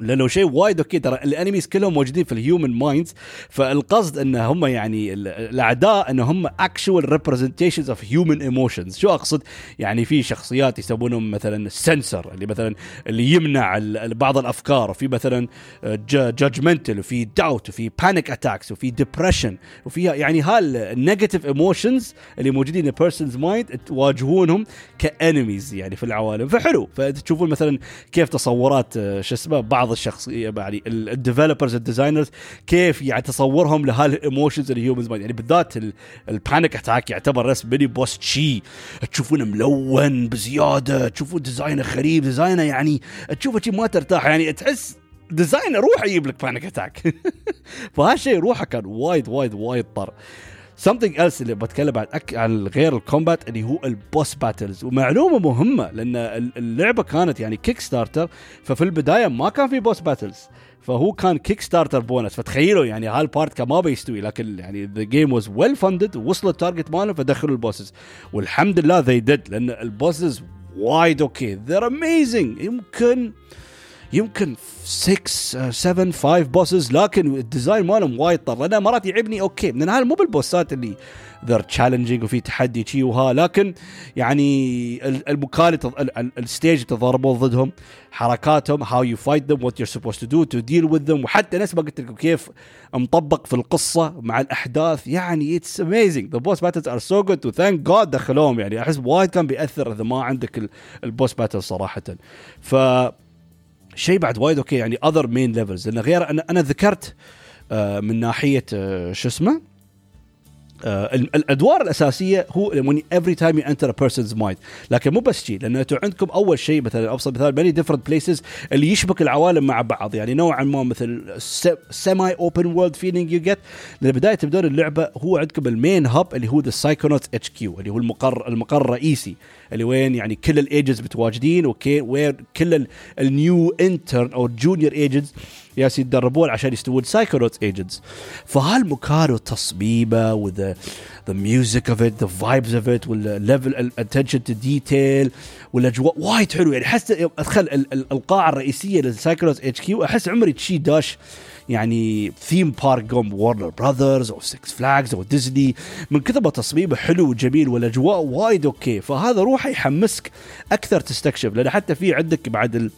لأنه شيء وايد okay. ترى ال enemies كلهم موجودين في ال human minds فالقصد إن هم يعني الأعداء إن هم actual representations of human emotions شو أقصد؟ يعني في شخصيات يسمونهم مثلا السنسر اللي مثلا اللي يمنع بعض الأفكار. وفي مثلا judgmental وفي داوت وفي panic attacks وفي depression وفيها يعني هال negative emotions اللي موجودين في person's mind تواجهونهم ك enemies يعني في العوالم. فحلو. فتشوفون مثلا كيف تصورات شو اسمه بعض بعض الشخصية يعني ال developers ال designers كيف يعني تصورهم لهال emotions ال humans يعني بالذات ال panic attack يعتبر رسم mini boss شي. تشوفونه ملون بزيادة تشوفون design ه غريب design ه يعني تشوفه ما ترتاح يعني تحس design روح يجيب لك panic attack فهالشيء روحه كان وايد وايد وايد طر. Something else اللي بتكلم عن أك... عن غير ال combat اللي هو ال boss battles ومعلومة مهمة لأن اللعبة كانت يعني Kickstarter ففي البداية ما كان في boss battles فهو كان Kickstarter bonus فتخيلوا يعني هال part كان ما بيستوي لكن يعني the game was well funded وصلوا ال target مالهم فدخلوا ال bosses والحمد لله they did لأن ال bosses وايد okay they're amazing يمكن يمكن 6 7 5 bosses لكن ال design مالهم وايد طر. لأنه مرات يعبني okay من هذا مو بال boss ات اللي they're challenging وفي تحدي شي وها لكن يعني المكان ال stage تضاربون ضدهم حركاتهم how you fight them what you supposed to do to deal with them وحتى نفس ما قلت لكم كيف مطبق في القصة مع الأحداث. يعني it's amazing the boss battles are so good و thank God دخلوهم. يعني أحس وايد كان بيأثر إذا ما عندك ال boss battle صراحة. ف شيء بعد وايد okay يعني other main levels لأن غير أنا أنا ذكرت آه من ناحية آه شو اسمه؟ الأدوار الأساسية هو when every time you enter a person's mind. لكن مو بس شيء لأن أنتم عندكم أول شيء مثلا ابسط مثال many different places اللي يشبك العوالم مع بعض. يعني نوعا ما مثل semi open world feeling you get لبدايه تبدون اللعبة هو عندكم ال main hub اللي هو the Psychonaut HQ اللي هو المقر المقر الرئيسي اللي وين يعني كل ال agents متواجدين وين كل ال new intern أو junior agents ياس يتدربون عشان يستوون Psychonaut agents فهالمكان وتصميمه و the the music of it the vibes of it وال level ال attention to detail والاجواء وايد حلو يعني أحس أدخل القاعة الرئيسية لل Psychonaut HQ أحس عمري تشي داش يعني theme park قوم Warner Brothers أو Six Flags أو ديزني من كثر ما تصميمه حلو وجميل والاجواء وايد okay. فهذا روحه يحمسك أكثر تستكشف. لأن حتى في عندك بعد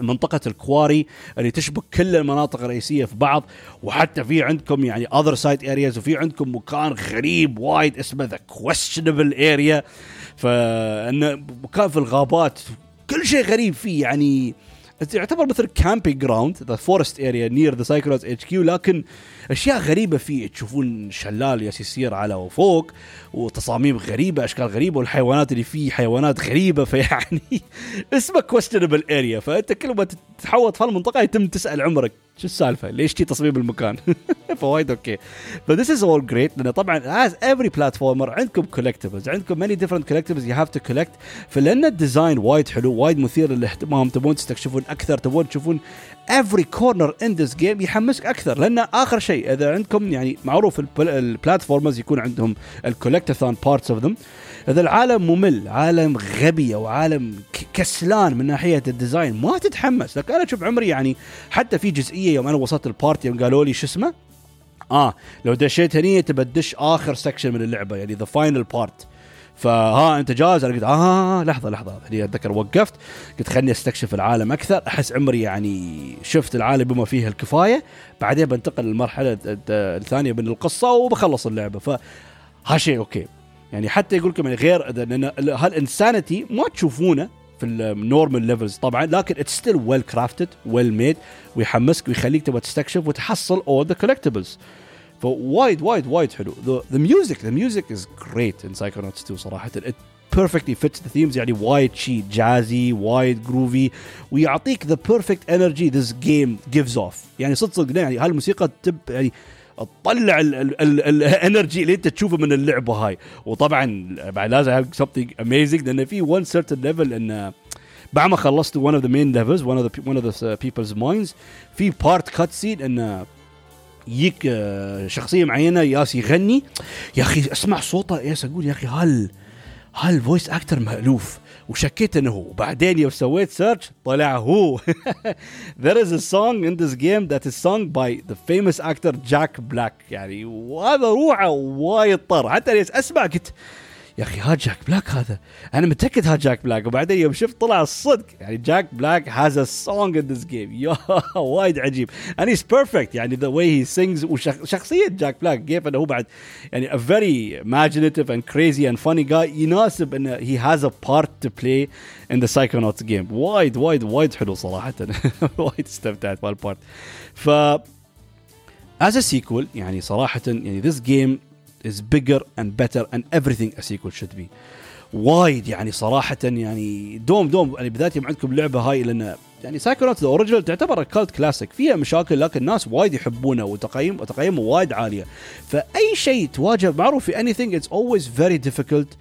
منطقة ال quarry اللي تشبك كل المناطق الرئيسية في بعض وحتى في عندكم يعني other side areas وفي عندكم مكان غريب وايد اسمه the questionable area فانه مكان في الغابات كل شيء غريب فيه يعني يعتبر مثل camping ground the forest area near the Psychonauts HQ لكن أشياء غريبة فيه تشوفون شلال يسير على فوق وتصاميم غريبة أشكال غريبة والحيوانات اللي فيه حيوانات غريبة فيعني اسمه questionable area فأنت كل ما تتحوط في المنطقة يتم تسأل عمرك شو السالفة؟ ليش تي تصميم المكان؟ فوايد okay. ف this is all great لأن طبعا as every platformer عندكم collectibles عندكم many different collectibles you have to collect فلأن ال design وايد حلو وايد مثير للاهتمام تبون تستكشفون أكثر تبون تشوفون every corner in this game يحمسك أكثر لأن آخر شيء إذا عندكم يعني معروف ال platformers يكون عندهم ال collectathon parts of them إذا العالم ممل عالم غبي أو عالم كسلان من ناحية ال design ما تتحمس. لكن أنا أشوف عمري يعني حتى في جزئية يوم أنا وصلت ال part يوم قالوا لي شو اسمه؟ آه لو دشيت هني تبى تدش آخر section من اللعبة يعني the final part فها انت جاهز؟ أنا قلت آه لحظة لحظة. هني أتذكر وقفت قلت خلني أستكشف العالم أكثر. أحس عمري يعني شفت العالم بما فيه الكفاية. بعدين بنتقل للمرحلة الثانية من القصة وبخلص اللعبة. ف هالشيء okay. يعني حتى يقول لكم يعني غير لأن هال insanity ما تشوفونه في ال normal levels طبعا لكن it's still well crafted well made ويحمسك ويخليك تبغى تستكشف وتحصل اول the collectibles فوايد وايد وايد حلو. the music the music is great in Psychonauts 2 صراحة. It perfectly fits the themes يعني وايد شي jazzy وايد groovy ويعطيك the perfect energy this game gives off. يعني صدق صدق يعني هالموسيقى تب يعني تطلع ال energy اللي انت تشوفه من اللعبة هاي. وطبعا بعد لازم something amazing لأن في one certain level انه بعد ما خلصت one of the main levels one of the one of the people's minds في part cut scene انه يجيك آه، شخصية معينة ياس يغني. يا أخي أسمع صوته ياس أقول يا أخي هال هال voice actor مألوف. وشكيت إنه هو. بعدين يوم سويت search طلع هو. There is a song in this game that is sung by the famous actor Jack Black. يعني وهذا روعة وايد طر حتى أسمع قلت يا أخي ها Jack Black هذا. أنا متأكد ها Jack Black. وبعدين يوم شفت طلع الصدق يعني Jack Black has a song in this game يا وايد عجيب. And he's perfect. يعني the way he sings وشخصيه Jack Black كيف إنه هو بعد يعني a very imaginative and crazy and funny guy. يناسب انه he has a part to play in the Psychonauts game. وايد وايد وايد حلو صراحة. وايد استمتعت بال part ف as a sequel يعني صراحة يعني this game is bigger and better and everything a sequel should be. وايد يعني صراحة يعني دوم دوم يعني بالذات يوم عندكم لعبة هاي لأن يعني Psychonauts ال original تعتبر cult classic فيها مشاكل لكن الناس وايد يحبونه وتقييم وتقييمه وايد عالية. فأي شيء تواجه معروف في anything it's always very difficult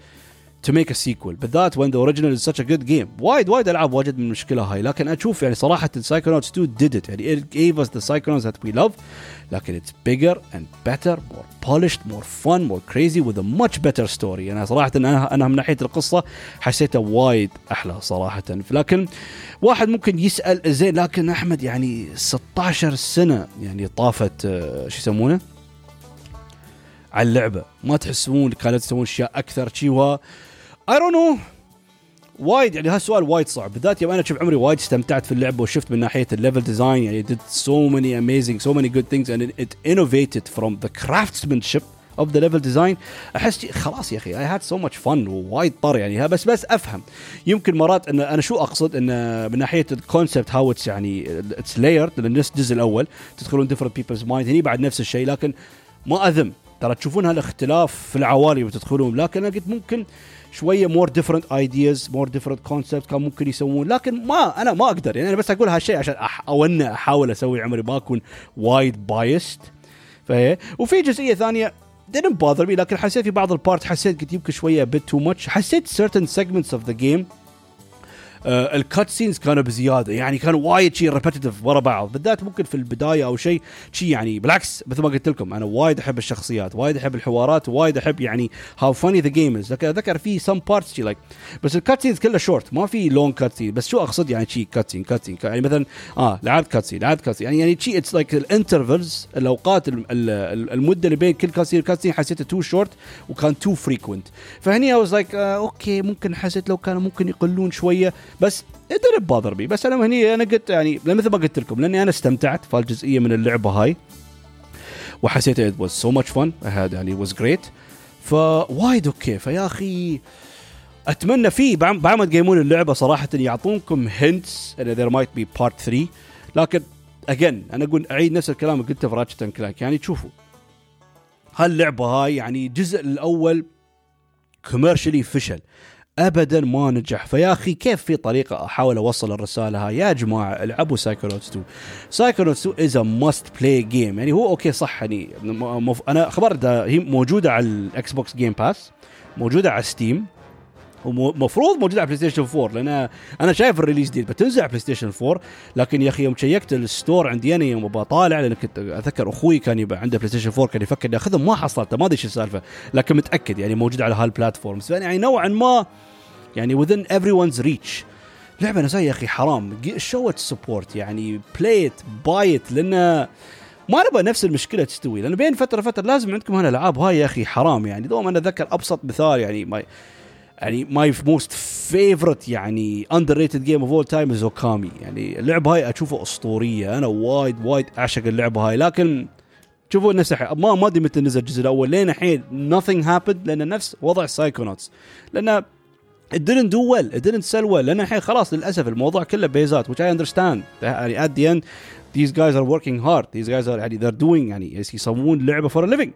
to make a sequel. بالذات when the original is such a good game وايد وايد ألعاب واجد من المشكلة هاي. لكن أشوف يعني صراحة Psychonauts 2 did it. يعني it gave us the Psychonauts that we love. لكن it's bigger and better more polished more fun more crazy with a much better story. يعني صراحة أنا أنا من ناحية القصة حسيتها وايد أحلى صراحة. لكن واحد ممكن يسأل زين لكن أحمد يعني 16 سنة يعني طافت شو يسمونه؟ على اللعبة. ما تحسون كانت تسوون أشياء أكثر. شي I don't know وايد يعني هالسؤال وايد صعب. بالذات يوم أنا شوف عمري وايد استمتعت في اللعبه وشفت من ناحية ال level design يعني did so many amazing so many good things and it, it innovated from the of the level design. أحس خلاص يا أخي I had so much fun ووايد طر يعني. بس بس أفهم. يمكن مرات إن أنا شو أقصد؟ إن من ناحية ال concept how it's يعني it's layered للناس الجزء الأول تدخلون different people's mind هني بعد نفس الشيء لكن ما أذم. ترى تشوفون هالاختلاف في العوالم وتدخلون لكن أنا قلت ممكن شوية more different ideas more different concept كان ممكن يسوون. لكن ما أنا ما أقدر. يعني أنا بس أقول هالشيء عشان اونع أحاول أسوي عمري ما أكون وايد biased فهي؟ وفي جزئية ثانية didn't bother me لكن حسيت في بعض ال part حسيت قلت يمكن شوية bit too much. حسيت certain segments of the game ال cut scenes كانوا بزيادة. يعني كانوا وايد شيء repetitive ورا بعض. بالذات ممكن في البداية أو شيء شيء يعني بالعكس مثل ما قلت لكم أنا وايد أحب الشخصيات وايد أحب الحوارات وايد أحب يعني how funny the game is ذكر في some parts شي like بس ال cut scenes كلها شورت ما في long cut scene بس شو أقصد يعني شيء cut scene cut scene يعني مثلا آه لعبت cut scene لعبت cut scene يعني يعني شيء it's like ال intervals الأوقات المدة اللي بين كل cut scene و cut scene حسيتها too short وكان too frequent فهني I was like okay ممكن حسيت لو كانوا ممكن يقلون شوية. بس didn't bother me. بس أنا هني أنا قلت يعني مثل ما قلت لكم؟ لأني أنا استمتعت. في الجزئيه من اللعبة هاي؟ وحسيت was so much fun. I had يعني was great. فوايد okay. فيا أخي أتمنى في بعد ما تقيمون اللعبة صراحة يعطونكم hints إن there might be part 3 لكن again أنا أقول أعيد نفس الكلام اللي قلته في Ratchet Clank يعني تشوفوا هاللعبة هاي يعني الجزء الأول commercially فشل ابدا ما نجح. فيا أخي كيف في طريقة أحاول أوصل الرسالة هاي؟ يا جماعة العبوا Psychonauts 2 Psychonauts 2 is a must play game يعني هو okay صح. يعني أنا خبرت هي موجودة على ال Xbox Game Pass موجودة على Steam ومفروض موجودة على PlayStation 4 لأن أنا شايف ال release date بتنزل على PlayStation 4 لكن يا أخي يوم شيكت ال store عندي أنا يوم بطالع لأن كنت اذكر أخوي كان يبقى عنده PlayStation 4 كان يفكر ياخذه ما حصلته ما أدري إيش السالفة لكن متأكد يعني موجود على هال platforms يعني نوعا ما يعني within everyone's reach. لعبة نسائية يا أخي حرام. show support يعني play buy لأن ما نبغى نفس المشكلة تستوي. لأن بين فترة فتره لازم عندكم هالألعاب. هاي يا أخي حرام. يعني دوم أنا أتذكر أبسط مثال يعني my يعني my most favorite يعني underrated game of all time is Okami يعني اللعبة هاي اشوفها أسطورية. أنا وايد وايد أعشق اللعبة هاي. لكن شوفوا نفس ما ما أدري متى نزل الجزء الأول. لين الحين nothing happened. لأن نفس وضع Psychonauts لأن it didn't do well. It didn't sell well. لأن الحين خلاص للأسف الموضوع كله بيزات which I understand. يعني at the end these guys are working hard. These guys are يعني they're doing يعني يسوون لعبة for a living.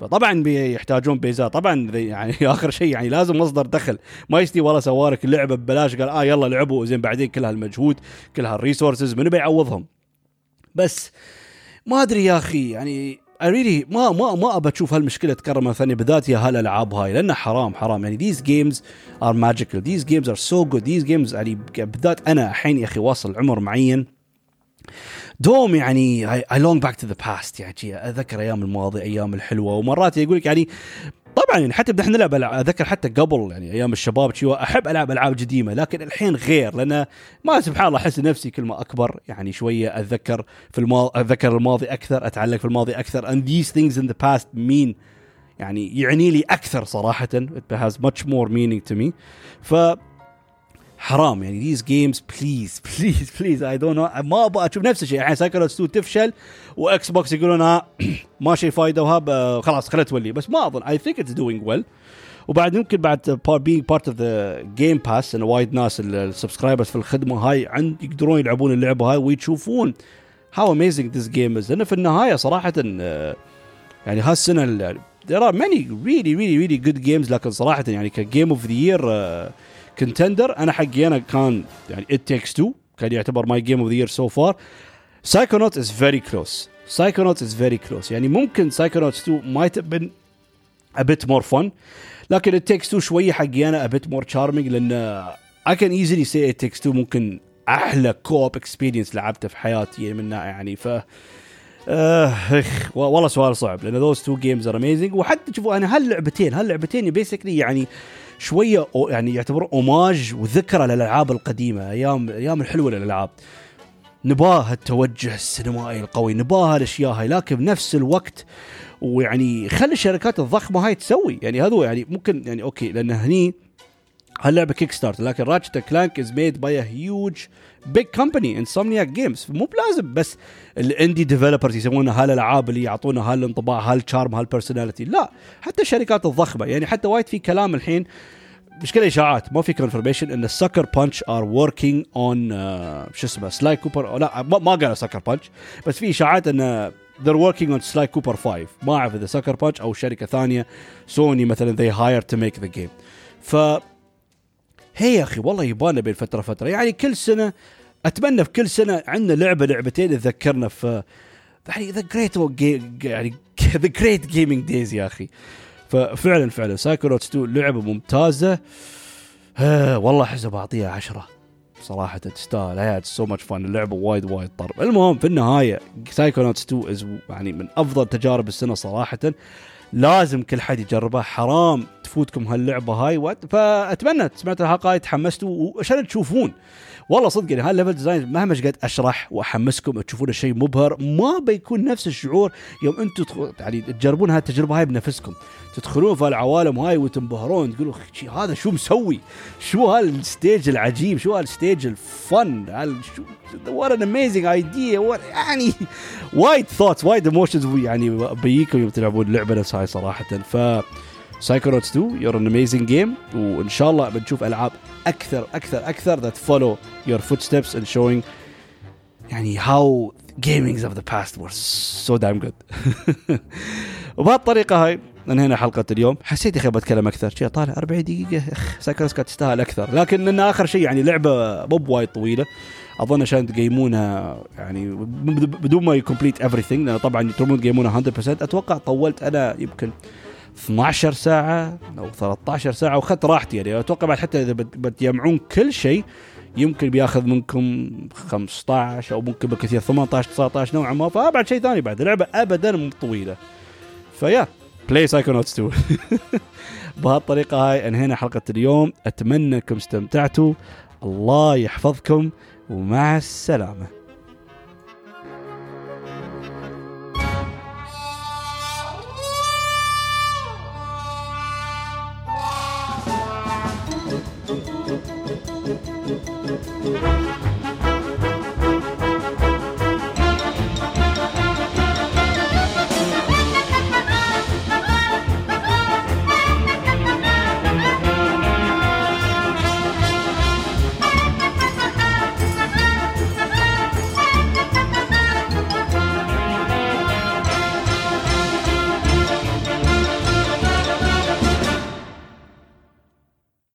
فطبعا بيحتاجون بيزات. طبعا يعني آخر شيء يعني لازم مصدر دخل. ما يستي والله سوارك اللعبه ببلاش قال آه يلا لعبوا. زين بعدين كل هالمجهود كل هال resources منو بيعوضهم؟ بس ما أدري يا أخي يعني I really ما ما ما أبى أشوف هالمشكلة تكرر مرة ثانية بالذات يا هالالعاب هاي لأنه حرام حرام. يعني these games are magical. these games are so good. these games يعني بالذات أنا الحين يا أخي واصل عمر معين. دوم يعني I long back to the past. يعني أذكر أيام الماضي أيام الحلوة. ومرات يقول لك يعني طبعا يعني حتى بدنا نلعب أذكر حتى قبل يعني أيام الشباب شي أحب ألعب ألعاب قديمة لكن الحين غير لأن ما سبحان الله أحس نفسي كل ما أكبر يعني شوية أتذكر في الماضي أتذكر الماضي أكثر أتعلق في الماضي أكثر and these things in the past mean يعني يعني لي أكثر صراحة it has much more meaning to me. ف حرام. يعني games please please please I don't know. ما أبغى أشوف نفس الشيء. الحين Psychonauts 2 تفشل و Xbox يقولون ها ما شيء فايدة وها خلاص خلت تولي. بس ما أظن. I think it's doing well. وبعد يمكن بعد being part of the game pass ان وايد ناس ال subscribers في الخدمة هاي عند يقدرون يلعبون اللعبة هاي ويشوفون how amazing this game is. لأن في النهاية صراحة يعني هالسنة there are many really really really good games لكن صراحة يعني ك game of the year contender أنا حقي أنا كان يعني it takes two كان يعتبر my game of the year so far Psychonauts is very close Psychonauts is very close يعني ممكن Psychonauts 2 might have been a bit more fun لكن it takes two شوية حقي أنا a bit more charming لأن I can easily say it takes two ممكن أحلى co-op experience لعبته في حياتي منها يعني ف آه والله سؤال صعب لأن those two games are amazing وحتى شوفوا أنا هاللعبتين هاللعبتين basically يعني شوية يعني يعتبر homage وذكرى للألعاب القديمة أيام أيام الحلوة للألعاب. نباه التوجه السينمائي القوي نباه الأشياء هاي لكن بنفس الوقت ويعني خلي الشركات الضخمة هاي تسوي. يعني هذا يعني ممكن يعني okay لأن هني هاللعبة kickstart لكن Ratchet Clank is made by a huge big company Insomniac Games مو بلازم بس ال indie developers يسوون هالألعاب اللي يعطونا هالانطباع هال charm هال personality لا حتى الشركات الضخمة يعني حتى وايد في كلام الحين مشكلة إشاعات ما في confirmation إن ال Sucker Punch are working on شو اسمه Sly Cooper لا ما قالوا Sucker Punch بس في إشاعات إن they're working on Sly Cooper 5 ما أعرف إذا Sucker Punch أو شركة ثانية سوني مثلا they hired to make the game. ف هي يا أخي والله يبانا بين فترة فتره يعني كل سنة أتمنى في كل سنة عندنا لعبة لعبتين تذكرنا في يعني the great يعني the great gaming days يا أخي. ففعلا فعلا Psychonauts 2 لعبة ممتازة. آه والله احس بعطيها عشرة. صراحة تستاهل. هي so much fun اللعبة وايد وايد طرب. المهم في النهاية Psychonauts 2 is يعني من أفضل تجارب السنة صراحة. لازم كل حد يجربها. حرام تفوتكم هاللعبة هاي. فأتمنى سمعت الحلقة تحمستوا وعشان تشوفون. والله صدق يعني هال level design مهما قد أشرح وأحمسكم تشوفون الشيء مبهر ما بيكون نفس الشعور يوم أنتم يعني تجربون هالتجربه هاي بنفسكم تدخلون في العوالم هاي وتنبهرون تقولوا هذا شو مسوي؟ شو هال stage العجيب؟ شو هال stage الفن؟ هال شو what an amazing idea يعني وايد thoughts وايد emotions يعني بيجيكم يوم تلعبون لعبة نفس هاي صراحة ف Psychonauts 2 you're an amazing game وإن شاء الله بنشوف ألعاب أكثر أكثر أكثر that follow your footsteps and showing يعني how gamings of the past were so damn good. وبهالطريقه هاي انهينا حلقة اليوم. حسيت يا أخي بتكلم أكثر شيء طالع 40 دقيقة. أخ Psychonauts كانت تستاهل أكثر. لكن إن آخر شيء يعني لعبة مو بوايد طويلة. أظن عشان تقيمونها يعني بدون ما ي complete every لأن طبعا ترمون تقيمونها 100% أتوقع طولت أنا يمكن 12 ساعة أو 13 ساعة وأخذت راحتي يعني. أتوقع بعد حتى إذا بتجمعون كل شيء يمكن بياخذ منكم 15 أو ممكن بالكثير 18 19 نوعا ما. فأبعد شيء ثاني بعد اللعبة أبدا مو طويلة. ف yeah play Psychonauts 2 بهالطريقة هاي أنهينا حلقة اليوم. أتمنى أنكم استمتعتوا. الله يحفظكم ومع السلامة.